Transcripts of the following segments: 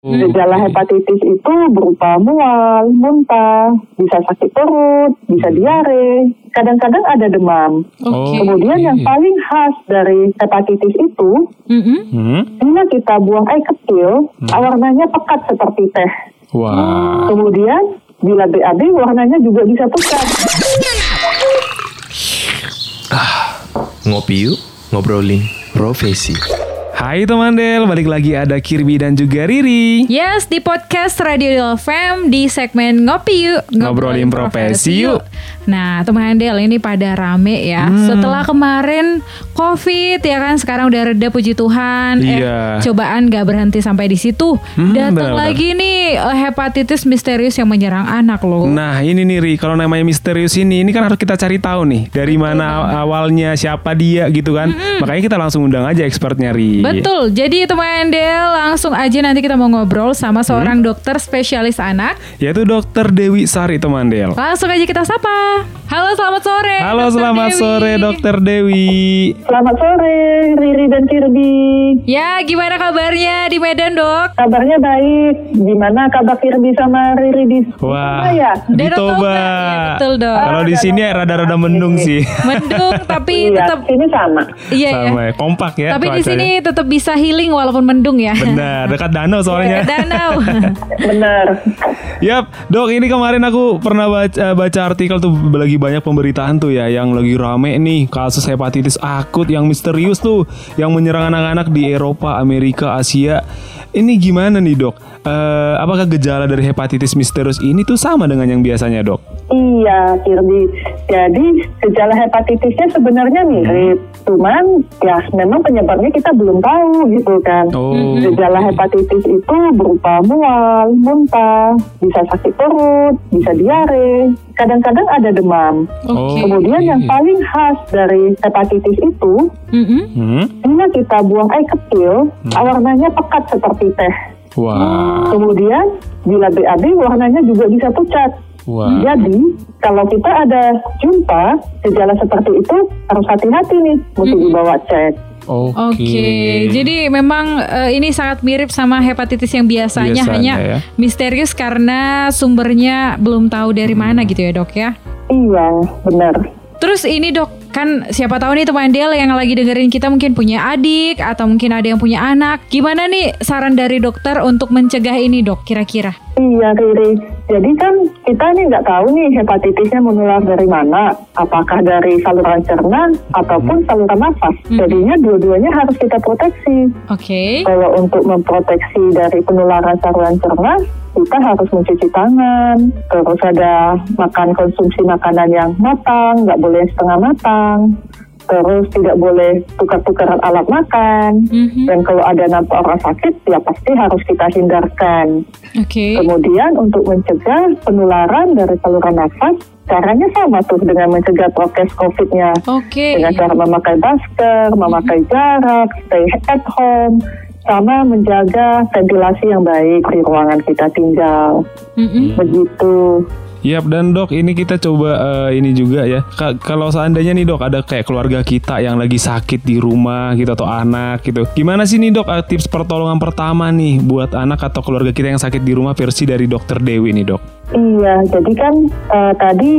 Gejala hepatitis itu berupa mual, muntah, bisa sakit perut, bisa diare, kadang-kadang ada demam. Oke. Kemudian yang paling khas dari hepatitis itu, Mm-mm. Hmm? bila kita buang air kecil, warnanya pekat seperti teh. Wah. Kemudian bila BAB warnanya juga bisa pucat. Ngopi yuk, ngobrolin profesi. Hai teman Del, balik lagi ada Kirby dan juga Riri. Yes, di podcast Radio Del FM di segmen Ngopi Yuk Ngobrolin profesi yuk. Nah teman Del ini pada rame ya Hmm. Setelah kemarin Covid ya kan Sekarang udah reda puji Tuhan Iya. eh, Cobaan gak berhenti sampai di situ Hmm, Datang lagi nih eh, hepatitis misterius yang menyerang anak loh Nah ini nih Ri, kalau namanya misterius ini, ini kan harus kita cari tahu nih dari mana awalnya, siapa dia gitu kan. Makanya kita langsung undang aja expertnya Ri. Betul, jadi teman Del langsung aja nanti kita mau ngobrol sama seorang dokter spesialis anak Yaitu Dokter Dewi Sari teman Del. Langsung aja kita sapa. Halo, selamat sore. Halo, Dr. selamat Dewi. sore Dokter Dewi. Selamat sore, Riri dan Kirby. Ya, gimana kabarnya di Medan, Dok? Kabarnya baik. Gimana kabar Kirby sama Riri di Wah, ya? di Toba. Toba, ya, betul, Dok. Kalau di sini ya rada-rada mendung sih. Mendung tapi Iya, tetap sini sama. iya ya. Sama ya, kompak ya. Tapi di sini tetap bisa healing walaupun mendung ya. Benar, dekat danau soalnya. Dekat danau. Bener. Yap, dok ini kemarin aku pernah baca, baca artikel tuh lagi banyak pemberitaan tuh ya yang lagi rame nih kasus hepatitis akut yang misterius tuh yang menyerang anak-anak di Eropa, Amerika, Asia. Ini gimana nih dok? Eh, apakah gejala dari hepatitis misterius ini tuh sama dengan yang biasanya dok? Iya, Kirby. Jadi gejala hepatitisnya sebenarnya mirip, cuman ya memang penyebabnya kita belum tahu gitu kan. Oh, Gejala hepatitis itu berupa mual, muntah, bisa sakit perut, bisa diare, kadang-kadang ada demam. Oke. Kemudian yang paling khas dari hepatitis itu, Mm-mm. Hmm? bila kita buang air kecil, warnanya pekat seperti teh. Wah, Kemudian bila BAB warnanya juga bisa pucat. Wah. Jadi kalau kita ada jumpa gejala seperti itu harus hati-hati nih, mesti dibawa cek. Oke. Oke, jadi memang eh, ini sangat mirip sama hepatitis yang biasanya, Biasanya, hanya ya. misterius karena sumbernya belum tahu dari mana gitu ya dok ya. Iya, benar. Terus ini dok, kan siapa tahu nih teman Del yang lagi dengerin kita mungkin punya adik atau mungkin ada yang punya anak. Gimana nih saran dari dokter untuk mencegah ini dok kira-kira? Iya, Riri. Jadi kan kita ini nggak tahu nih hepatitisnya menular dari mana. Apakah dari saluran cerna ataupun saluran nafas. Jadinya dua-duanya harus kita proteksi. Oke. Kalau untuk memproteksi dari penularan saluran cerna, kita harus mencuci tangan. Terus ada makan konsumsi makanan yang matang, nggak boleh setengah matang. Terus tidak boleh tukar-tukaran alat makan. Mhm. Dan kalau ada nampak orang sakit, ya pasti harus kita hindarkan. Oke. Kemudian untuk mencegah penularan dari saluran nafas, caranya sama tuh dengan mencegah prokes COVID-nya. Oke. Dengan cara memakai masker, memakai jarak, stay at home, sama menjaga ventilasi yang baik di ruangan kita tinggal. Mm-mm. Begitu. Yap dan dok ini kita coba eh, ini juga ya. Ka- kalau seandainya nih dok ada kayak keluarga kita yang lagi sakit di rumah gitu atau anak gitu. Gimana sih nih dok eh, tips pertolongan pertama nih buat anak atau keluarga kita yang sakit di rumah versi dari dokter Dewi nih dok? Iya, jadi kan eh, tadi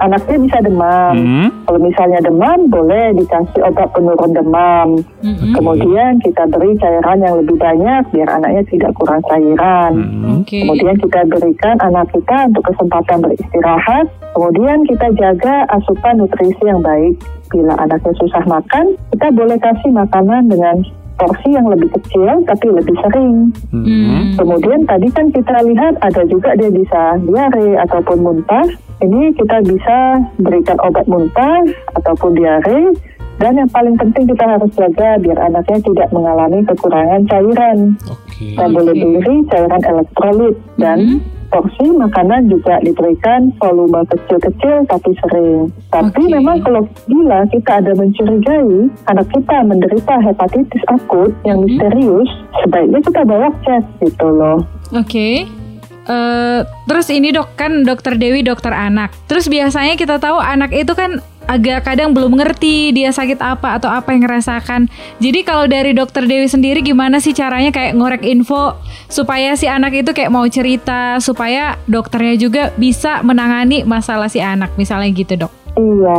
anaknya bisa demam. Hmm? Kalau misalnya demam, boleh dikasih obat penurun demam. Mm-mm. Kemudian kita beri cairan yang lebih banyak biar anaknya tidak kurang cairan. Hmm. Oke. Kemudian kita berikan anak kita untuk kesempatan beristirahat. Kemudian kita jaga asupan nutrisi yang baik. Bila anaknya susah makan, kita boleh kasih makanan dengan porsi yang lebih kecil tapi lebih sering. Hmm. Hmm. Kemudian tadi kan kita lihat ada juga dia bisa diare ataupun muntah. Ini kita bisa berikan obat muntah ataupun diare. Dan yang paling penting kita harus jaga biar anaknya tidak mengalami kekurangan cairan. Oke Kita boleh beri cairan elektrolit dan porsi makanan juga diberikan volume kecil-kecil tapi sering. Tapi Oke. memang kalau bila kita ada mencurigai anak kita menderita hepatitis akut yang misterius, sebaiknya kita bawa cek gitu loh. Oke. Eh, terus ini dok kan dokter Dewi dokter anak. Terus biasanya kita tahu anak itu kan agak kadang belum ngerti dia sakit apa atau apa yang ngerasakan. Jadi kalau dari dokter Dewi sendiri gimana sih caranya kayak ngorek info supaya si anak itu kayak mau cerita supaya dokternya juga bisa menangani masalah si anak misalnya gitu dok. Iya,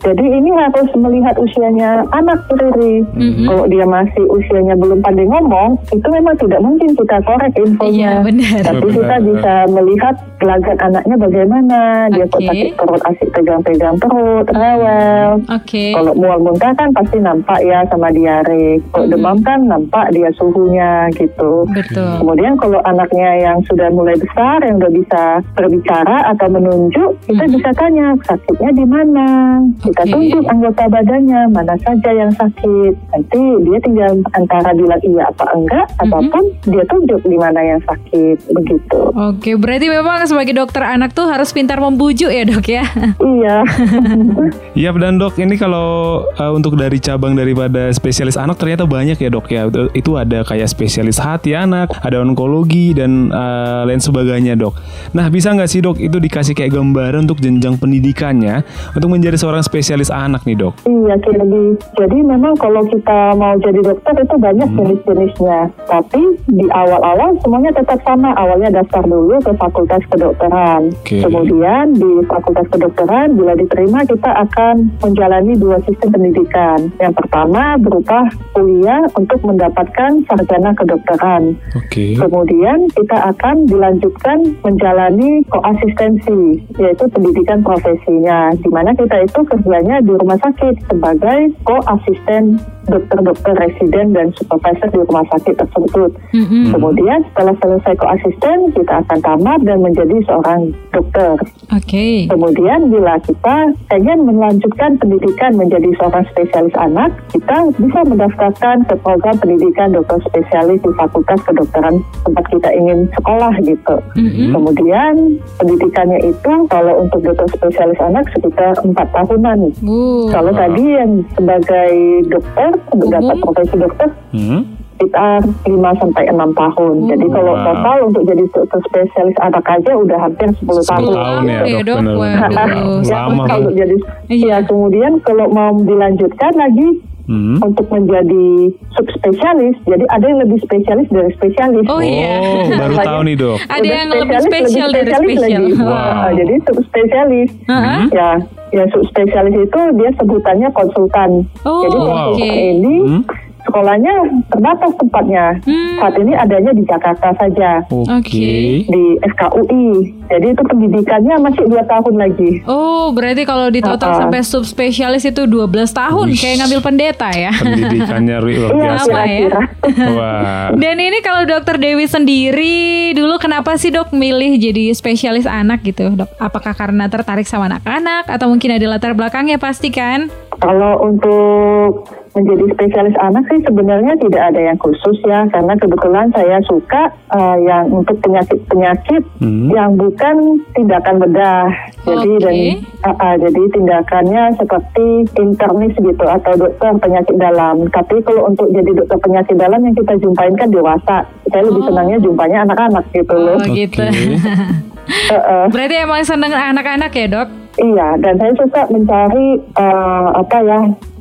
jadi ini harus melihat usianya anak Riri. Mm-hmm. Kalau dia masih usianya belum pandai ngomong, itu memang tidak mungkin kita korek Iya infonya. benar. Tapi Benar, kita benar. bisa melihat gelagat anaknya bagaimana. Dia kok Oke. sakit perut, asik pegang-pegang perut, rewel. Oke. Kalau mual muntah kan pasti nampak ya sama diare. Kalau Mhm. demam kan nampak dia suhunya gitu. Betul. Kemudian kalau anaknya yang sudah mulai besar, yang udah bisa berbicara atau menunjuk, kita Mhm. bisa tanya sakitnya di mana. Kita Oke. tunjuk anggota badannya mana saja yang sakit. Nanti dia tinggal antara bilang iya apa enggak, Mhm. ataupun dia tunjuk di mana yang sakit begitu. Oke, berarti memang sebagai dokter anak tuh harus pintar membujuk ya dok ya. iya. Iya dan dok ini kalau uh, untuk dari cabang daripada spesialis anak ternyata banyak ya dok ya Itu- itu ada kayak spesialis hati anak ada onkologi dan uh, lain sebagainya dok. Nah bisa nggak sih dok itu dikasih kayak gambaran untuk jenjang pendidikannya untuk menjadi seorang spesialis anak nih dok? Iya, Kirby. Jadi memang kalau kita mau jadi dokter itu banyak Hmm. jenis-jenisnya. Tapi di awal-awal semuanya tetap sama. Awalnya daftar dulu ke fakultas kedokteran. Oke. Kemudian di fakultas kedokteran bila diterima kita akan menjalani dua sistem pendidikan. Yang pertama berupa kuliah untuk mendapatkan sarjana kedokteran. Oke. Kemudian kita akan dilanjutkan menjalani koasistensi, yaitu pendidikan profesinya, di mana kita itu kerjanya di rumah sakit sebagai koasisten dokter-dokter residen dan supervisor di rumah sakit tersebut. Mm-mm. Kemudian setelah selesai koasisten, kita akan tamat dan menjadi seorang dokter. Oke. Kemudian bila kita pengen melanjutkan pendidikan menjadi seorang spesialis anak, kita bisa mendaftarkan ke program pendidikan dokter spesialis di Fakultas Kedokteran tempat kita ingin sekolah gitu. Mm-mm. Kemudian pendidikannya itu kalau untuk dokter spesialis anak sekitar empat tahunan. Uh. Kalau tadi yang sebagai dokter untuk dapat Umum? profesi dokter Hmm? sekitar 5 sampai 6 tahun. Jadi kalau Wow. total untuk jadi dokter spesialis anak aja udah hampir 10 tahun. 10 tahun ya dok, bener, Waduh. bener. Ya, Lama kalau dok. jadi Iya. ya kemudian kalau mau dilanjutkan lagi Hmm? untuk menjadi subspesialis, jadi ada yang lebih spesialis dari spesialis. Oh iya. Oh baru tahu nih dok. Ada Udah yang lebih spesialis, spesial dari spesialis spesial. lagi. Wow. Nah, jadi subspesialis. Heeh. Ya, ya subspesialis itu dia sebutannya konsultan. Oh, jadi konsultan oke. ini Hmm? Sekolahnya terbatas tempatnya. Hmm. Saat ini adanya di Jakarta saja. Oke. Oke. di FKUI. Jadi itu pendidikannya masih dua tahun lagi. Oh, berarti kalau di total Uh-uh. sampai subspesialis itu 12 tahun Wih. kayak ngambil pendeta ya. Pendidikannya luar Iya, biasa. Lama ya. Wah. Dan ini kalau dokter Dewi sendiri dulu kenapa sih dok milih jadi spesialis anak gitu dok? Apakah karena tertarik sama anak-anak atau mungkin ada latar belakangnya pasti kan? Kalau untuk menjadi spesialis anak sih sebenarnya tidak ada yang khusus ya karena kebetulan saya suka eh, yang untuk penyakit-penyakit Hmm. yang bukan tindakan bedah. Jadi Oke. dan ah, ah, jadi tindakannya seperti internis gitu atau dokter penyakit dalam. Tapi kalau untuk jadi dokter penyakit dalam yang kita jumpain kan dewasa. Saya lebih Oh. senangnya jumpanya anak-anak gitu loh. Oh gitu. Eh, eh. Berarti emang seneng anak-anak ya dok? Iya, dan saya suka mencari eh, apa ya,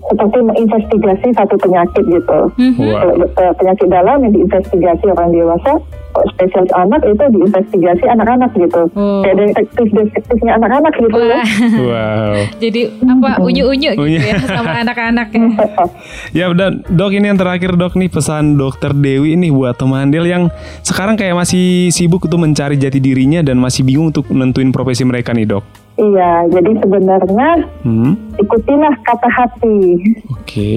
seperti menginvestigasi satu penyakit gitu. Mhm. Kalau dokter penyakit dalam yang diinvestigasi orang dewasa, kalau spesialis anak itu diinvestigasi anak-anak gitu. Oh. Kayak detektif-detektifnya anak-anak gitu ya. Wah, Wow. jadi apa unyu-unyu gitu ya sama anak-anak ya. Ya dan dok ini yang terakhir dok nih pesan dokter Dewi ini buat teman Del yang sekarang kayak masih sibuk untuk mencari jati dirinya dan masih bingung untuk nentuin profesi mereka nih dok. Iya, jadi sebenarnya Hmm, ikutilah kata hati. oke.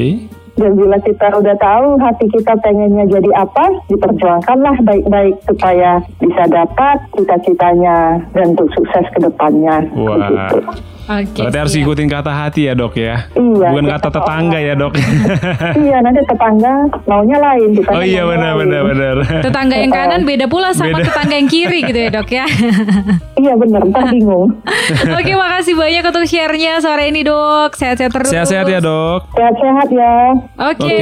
Dan bila kita udah tahu hati kita pengennya jadi apa, diperjuangkanlah baik-baik supaya bisa dapat cita-citanya dan untuk sukses ke depannya. Wah. Begitu. Oke. Berarti harus siap. ikutin kata hati ya dok ya. Iya, Bukan kita kata tetangga ya dok. iya, nanti tetangga maunya lain. oh iya benar lain. benar benar. Tetangga yang kanan beda pula sama Beda. tetangga yang kiri gitu ya dok ya. Iya benar, ntar bingung. Oke makasih banyak untuk share-nya sore ini dok. Sehat-sehat terus. Sehat-sehat ya dok. Sehat-sehat ya. Oke.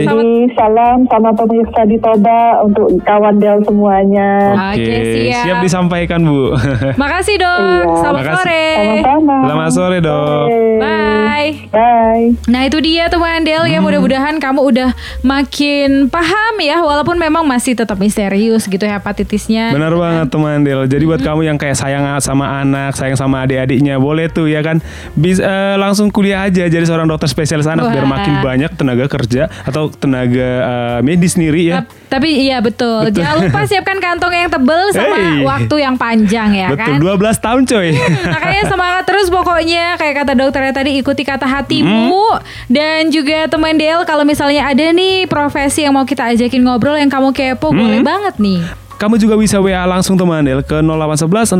Selamat Jadi salam sama pemirsa di Toba untuk kawan Del semuanya. Oke, siap. siap disampaikan bu. Makasih dok. Iya. Selamat Makasih. sore. Sama-sama. Selamat sore dok. Bye. Bye. Nah itu dia teman Del ya mudah-mudahan kamu udah makin paham ya walaupun memang masih tetap misterius gitu hepatitisnya. Benar banget teman Del. Jadi buat kamu yang kayak sayang sama anak, sayang sama adik-adiknya, boleh tuh ya kan. Bisa eh, langsung kuliah aja jadi seorang dokter spesialis anak biar Wah. makin banyak tenaga kerja atau tenaga eh, medis sendiri ya. Tapi iya betul. Jangan lupa siapkan kantong yang tebel sama Hey. waktu yang panjang ya Betul, kan. 12 tahun coy. Makanya semangat terus pokoknya kayak kata dokternya tadi ikuti kata hatimu dan juga teman Del kalau misalnya ada nih profesi yang mau kita ajakin ngobrol yang kamu kepo boleh banget nih. Kamu juga bisa WA langsung teman Del ke 0811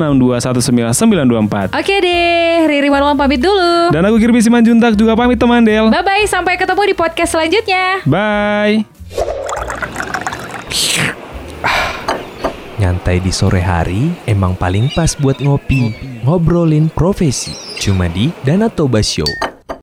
6219924. Oke deh, Riri Marwan pamit dulu. Dan aku Kirby Simanjuntak juga pamit teman Del. Bye bye, sampai ketemu di podcast selanjutnya. Bye. Nyantai di sore hari emang paling pas buat ngopi. Ngobrolin profesi. Cuma di Danatoba Show.